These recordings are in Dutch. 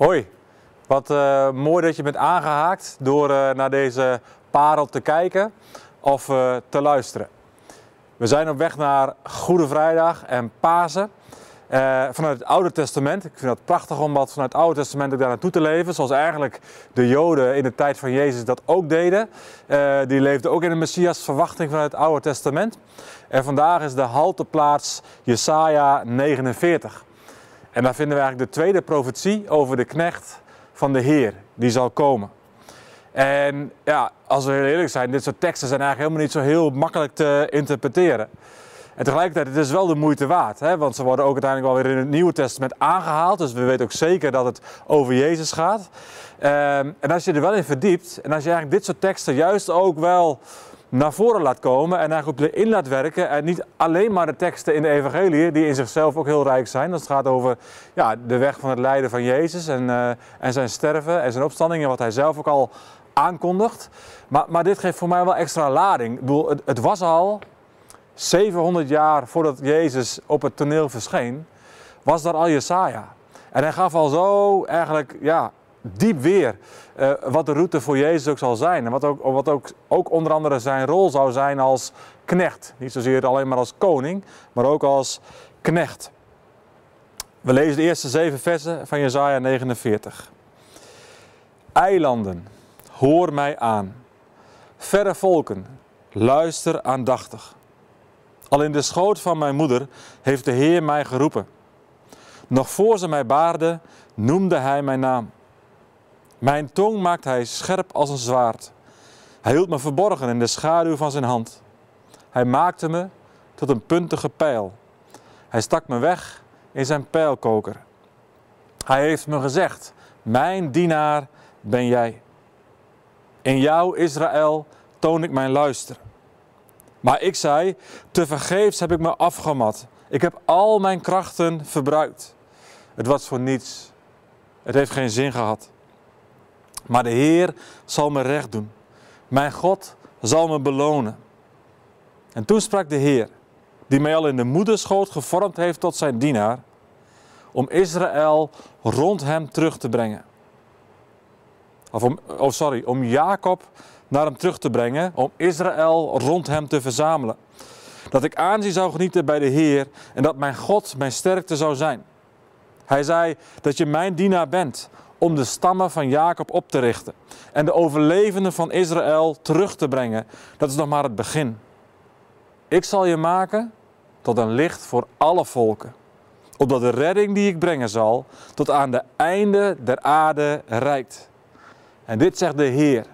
Hoi, wat eh, mooi dat je bent aangehaakt door eh, naar deze parel te kijken of eh, te luisteren. We zijn op weg naar Goede Vrijdag en Pasen. vanuit het Oude Testament. Ik vind het prachtig om wat vanuit het Oude Testament ook daar naartoe te leven. Zoals eigenlijk de Joden in de tijd van Jezus dat ook deden. Die leefden ook in de Messias verwachting vanuit het Oude Testament. En vandaag is de halteplaats Jesaja 49. En daar vinden we eigenlijk de tweede profetie over de knecht van de Heer, die zal komen. En ja, als we heel eerlijk zijn, dit soort teksten zijn eigenlijk helemaal niet zo heel makkelijk te interpreteren. En tegelijkertijd, het is wel de moeite waard, hè? want ze worden ook uiteindelijk wel weer in het Nieuwe Testament aangehaald. Dus we weten ook zeker dat het over Jezus gaat. Ehm, en als je er wel in verdiept, en als je eigenlijk dit soort teksten juist ook wel naar voren laat komen en eigenlijk in laat werken. En niet alleen maar de teksten in de evangelie, die in zichzelf ook heel rijk zijn. Dat gaat over ja, de weg van het lijden van Jezus en, eh, en zijn sterven en zijn opstanding en wat hij zelf ook al aankondigt. Maar, maar dit geeft voor mij wel extra lading. Ik bedoel, het, het was al 700 jaar voordat Jezus op het toneel verscheen, was daar al Jesaja. En hij gaf al zo eigenlijk ja, diep weer eh, wat de route voor Jezus ook zal zijn. En wat, ook, wat ook, ook onder andere zijn rol zou zijn als knecht. Niet zozeer alleen maar als koning, maar ook als knecht. We lezen de eerste zeven versen van Jesaja 49. Eilanden, hoor mij aan. Verre volken, luister aandachtig. Al in de schoot van mijn moeder heeft de Heer mij geroepen. Nog voor ze mij baarde, noemde hij mijn naam. Mijn tong maakt hij scherp als een zwaard. Hij hield me verborgen in de schaduw van zijn hand. Hij maakte me tot een puntige pijl. Hij stak me weg in zijn pijlkoker. Hij heeft me gezegd: Mijn dienaar ben jij. In jou, Israël, toon ik mijn luister. Maar ik zei: Tevergeefs heb ik me afgemat. Ik heb al mijn krachten verbruikt. Het was voor niets. Het heeft geen zin gehad. Maar de Heer zal me recht doen. Mijn God zal me belonen. En toen sprak de Heer, die mij al in de moederschoot gevormd heeft tot zijn dienaar, om Israël rond hem terug te brengen. Of om, oh sorry, om Jacob naar hem terug te brengen, om Israël rond hem te verzamelen. Dat ik aanzien zou genieten bij de Heer en dat mijn God mijn sterkte zou zijn. Hij zei dat je mijn dienaar bent om de stammen van Jacob op te richten en de overlevenden van Israël terug te brengen. Dat is nog maar het begin. Ik zal je maken tot een licht voor alle volken, opdat de redding die ik brengen zal tot aan de einde der aarde reikt. En dit zegt de Heer,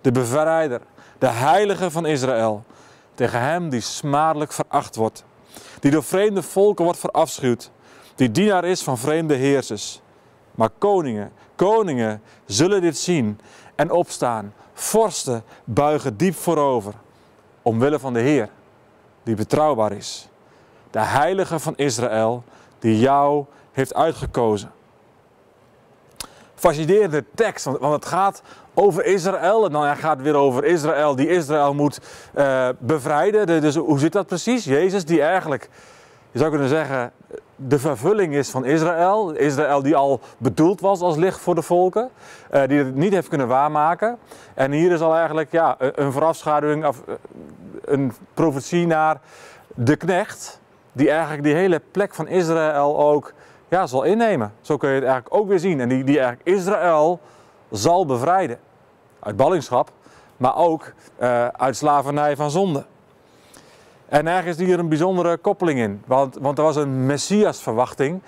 de bevrijder, de heilige van Israël, tegen hem die smadelijk veracht wordt, die door vreemde volken wordt verafschuwd, die dienaar is van vreemde heersers. Maar koningen, koningen zullen dit zien en opstaan. Vorsten buigen diep voorover, omwille van de Heer, die betrouwbaar is. De heilige van Israël, die jou heeft uitgekozen. Fascinerende tekst, want, het gaat over Israël. En dan gaat het weer over Israël, die Israël moet uh, bevrijden. Dus hoe zit dat precies? Jezus, die eigenlijk, je zou kunnen zeggen, de vervulling is van Israël. Israël die al bedoeld was als licht voor de volken. Uh, die het niet heeft kunnen waarmaken. En hier is al eigenlijk ja, een voorafschaduwing of een profetie naar de knecht. Die eigenlijk die hele plek van Israël ook ja, zal innemen. Zo kun je het eigenlijk ook weer zien. En die, die eigenlijk Israël zal bevrijden. Uit ballingschap, maar ook uh, uit slavernij van zonde. En ergens hier een bijzondere koppeling in. Want, want er was een Messias-verwachting.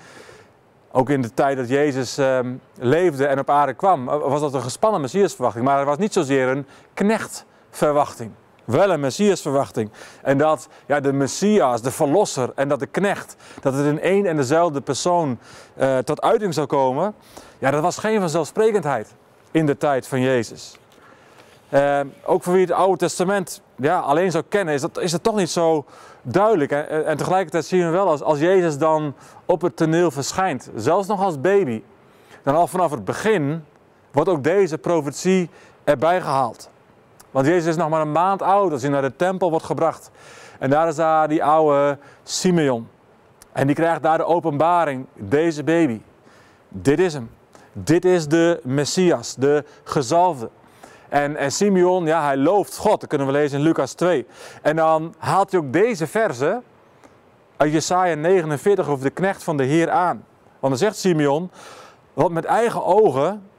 Ook in de tijd dat Jezus uh, leefde en op aarde kwam, was dat een gespannen Messias-verwachting. Maar het was niet zozeer een knechtverwachting. Wel een Messias-verwachting. En dat ja, de Messias, de verlosser en dat de knecht, dat het in één en dezelfde persoon uh, tot uiting zou komen. Ja, dat was geen vanzelfsprekendheid in de tijd van Jezus. Uh, ook voor wie het Oude Testament ja, alleen zou kennen, is, dat, is het toch niet zo duidelijk. En, en tegelijkertijd zien we wel als, als Jezus dan op het toneel verschijnt, zelfs nog als baby, dan al vanaf het begin wordt ook deze profetie erbij gehaald. Want Jezus is nog maar een maand oud als hij naar de tempel wordt gebracht. En daar is daar die oude Simeon. En die krijgt daar de openbaring, deze baby. Dit is hem. dit is de Messias, de gezalfde. En, en Simeon, ja, hij looft God. Dat kunnen we lezen in Lucas 2. En dan haalt hij ook deze verse uit Jesaja 49 over de knecht van de Heer aan. Want dan zegt Simeon, want met eigen ogen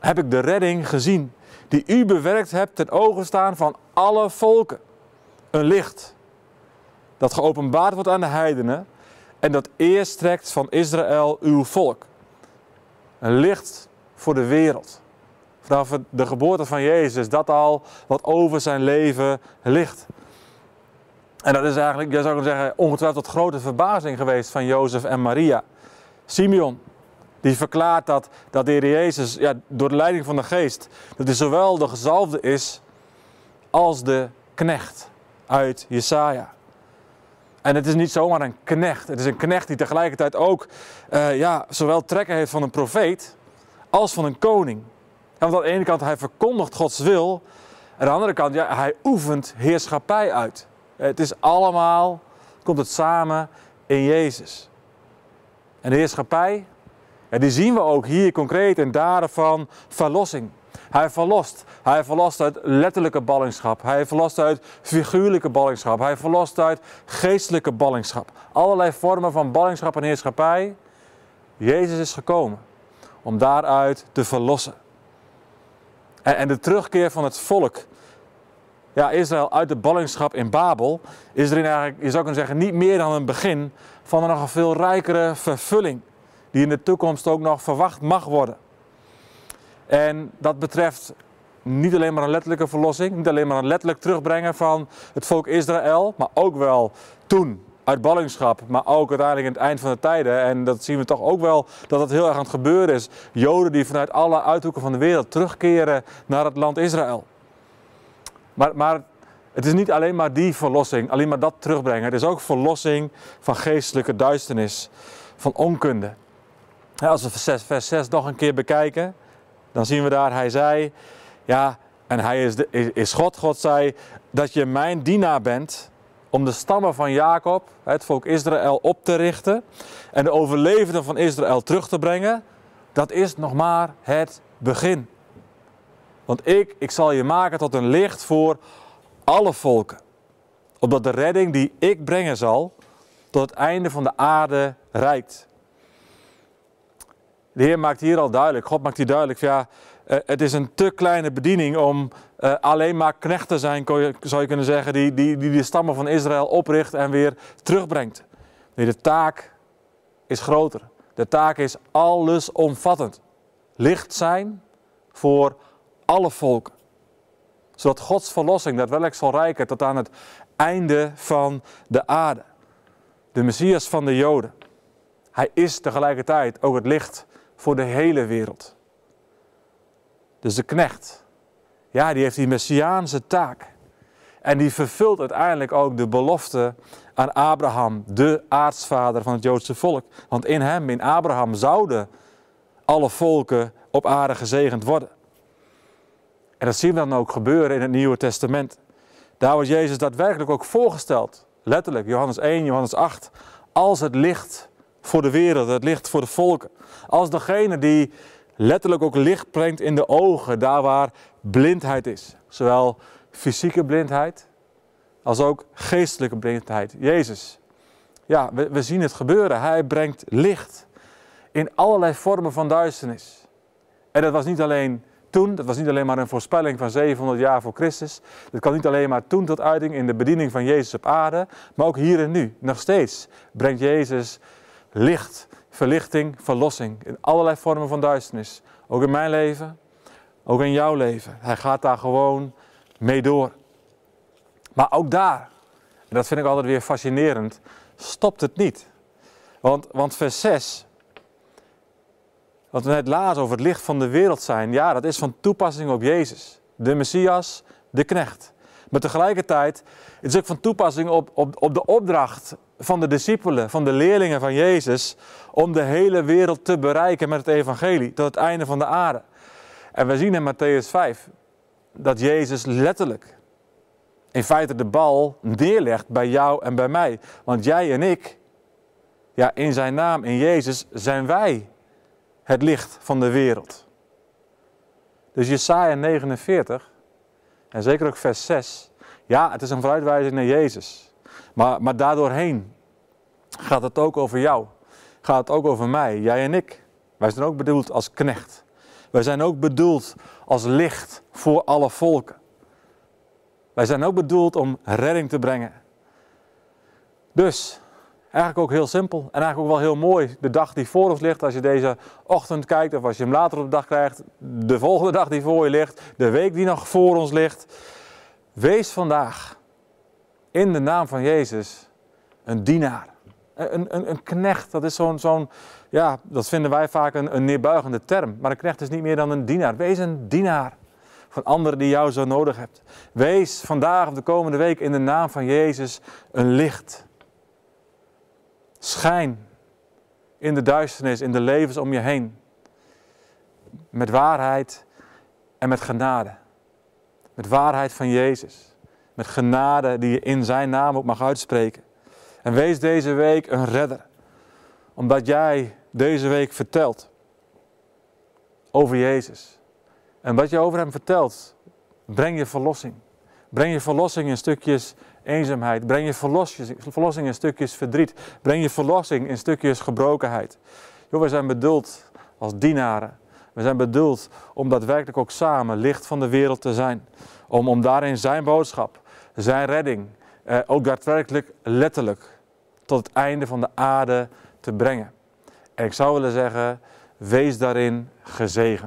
heb ik de redding gezien, die u bewerkt hebt ten ogen staan van alle volken. Een licht dat geopenbaard wordt aan de heidenen en dat eerst trekt van Israël uw volk. Een licht voor de wereld. Vanaf de geboorte van Jezus, dat al wat over zijn leven ligt. En dat is eigenlijk, je zou kunnen zeggen, ongetwijfeld tot grote verbazing geweest van Jozef en Maria. Simeon, die verklaart dat, dat de Heer Jezus, ja, door de leiding van de geest, dat hij zowel de gezalfde is als de knecht uit Jesaja. En het is niet zomaar een knecht. Het is een knecht die tegelijkertijd ook uh, ja, zowel trekken heeft van een profeet als van een koning. Want aan de ene kant hij verkondigt Gods wil. En aan de andere kant ja, hij oefent heerschappij uit. Het is allemaal, komt het samen in Jezus. En de heerschappij, en die zien we ook hier concreet in daden van verlossing. Hij verlost. Hij verlost uit letterlijke ballingschap. Hij verlost uit figuurlijke ballingschap. Hij verlost uit geestelijke ballingschap. Allerlei vormen van ballingschap en heerschappij. Jezus is gekomen om daaruit te verlossen. En, de terugkeer van het volk, ja, Israël uit de ballingschap in Babel, is erin eigenlijk, je zou kunnen zeggen, niet meer dan een begin van een nog veel rijkere vervulling. Die in de toekomst ook nog verwacht mag worden. En dat betreft niet alleen maar een letterlijke verlossing, niet alleen maar een letterlijk terugbrengen van het volk Israël, maar ook wel toen uit ballingschap, maar ook uiteindelijk in het eind van de tijden. En dat zien we toch ook wel dat het heel erg aan het gebeuren is. Joden die vanuit alle uithoeken van de wereld terugkeren naar het land Israël. Maar, maar het is niet alleen maar die verlossing, alleen maar dat terugbrengen. Het is ook verlossing van geestelijke duisternis, van onkunde. als we vers 6 nog een keer bekijken, dan zien we daar, hij zei, ja, en hij is, is God, God zei, dat je mijn dienaar bent om de stammen van Jacob, het volk Israël, op te richten en de overlevenden van Israël terug te brengen. Dat is nog maar het begin. Want ik, ik zal je maken tot een licht voor alle volken. Opdat de redding die ik brengen zal, tot het einde van de aarde reikt. De Heer maakt hier al duidelijk, God maakt hier duidelijk, ja, eh, het is een te kleine bediening om uh, alleen maar knecht te zijn, zou je kunnen zeggen, die, die, die de stammen van Israël opricht en weer terugbrengt. Nee, de taak is groter. De taak is allesomvattend. Licht zijn voor alle volken. Zodat Gods verlossing daadwerkelijk zal rijken tot aan het einde van de aarde. De Messias van de Joden. Hij is tegelijkertijd ook het licht voor de hele wereld. Dus de knecht, ja, die heeft die messiaanse taak. En die vervult uiteindelijk ook de belofte aan Abraham, de aartsvader van het Joodse volk. Want in hem, in Abraham, zouden alle volken op aarde gezegend worden. En dat zien we dan ook gebeuren in het Nieuwe Testament. Daar wordt Jezus daadwerkelijk ook voorgesteld. Letterlijk, Johannes 1, Johannes 8. Als het licht voor de wereld, het licht voor de volken. Als degene die letterlijk ook licht brengt in de ogen, daar waar blindheid is. Zowel fysieke blindheid als ook geestelijke blindheid. Jezus, ja, we, we zien het gebeuren. Hij brengt licht in allerlei vormen van duisternis. En dat was niet alleen toen, dat was niet alleen maar een voorspelling van 700 jaar voor Christus. Dat kan niet alleen maar toen tot uiting in de bediening van Jezus op aarde, maar ook hier en nu. Nog steeds brengt Jezus licht verlichting, verlossing in allerlei vormen van duisternis. Ook in mijn leven, ook in jouw leven. Hij gaat daar gewoon mee door. Maar ook daar, en dat vind ik altijd weer fascinerend, stopt het niet. Want, want vers 6, wat we net lazen over het licht van de wereld zijn, ja, dat is van toepassing op Jezus, de Messias, de knecht. Maar tegelijkertijd is het ook van toepassing op, op, op de opdracht van de discipelen, van de leerlingen van Jezus, om de hele wereld te bereiken met het evangelie, tot het einde van de aarde. En we zien in Matthäus 5 dat Jezus letterlijk in feite de bal neerlegt bij jou en bij mij. Want jij en ik, ja, in zijn naam, in Jezus, zijn wij het licht van de wereld. Dus Jesaja 49, en zeker ook vers 6, ja, het is een vooruitwijzing naar Jezus. Maar, maar daardoorheen gaat het ook over jou. Gaat het ook over mij, jij en ik. Wij zijn ook bedoeld als knecht. Wij zijn ook bedoeld als licht voor alle volken. Wij zijn ook bedoeld om redding te brengen. Dus, eigenlijk ook heel simpel en eigenlijk ook wel heel mooi. De dag die voor ons ligt, als je deze ochtend kijkt of als je hem later op de dag krijgt. De volgende dag die voor je ligt, de week die nog voor ons ligt. Wees vandaag in de naam van Jezus een dienaar. Een, een, een knecht, dat is zo'n, zo'n, ja, dat vinden wij vaak een, een neerbuigende term. Maar een knecht is niet meer dan een dienaar. Wees een dienaar van anderen die jou zo nodig hebt. Wees vandaag of de komende week in de naam van Jezus een licht. Schijn in de duisternis, in de levens om je heen. Met waarheid en met genade. Met waarheid van Jezus. Met genade die je in zijn naam ook mag uitspreken. En wees deze week een redder. Omdat jij deze week vertelt over Jezus. En wat je over hem vertelt, breng je verlossing. Breng je verlossing in stukjes eenzaamheid. Breng je verlossing in stukjes verdriet. Breng je verlossing in stukjes gebrokenheid. Jo, we zijn bedoeld als dienaren. We zijn bedoeld om daadwerkelijk ook samen licht van de wereld te zijn. Om, om daarin zijn boodschap, zijn redding, eh, ook daadwerkelijk letterlijk tot het einde van de aarde te brengen. En ik zou willen zeggen, wees daarin gezegend.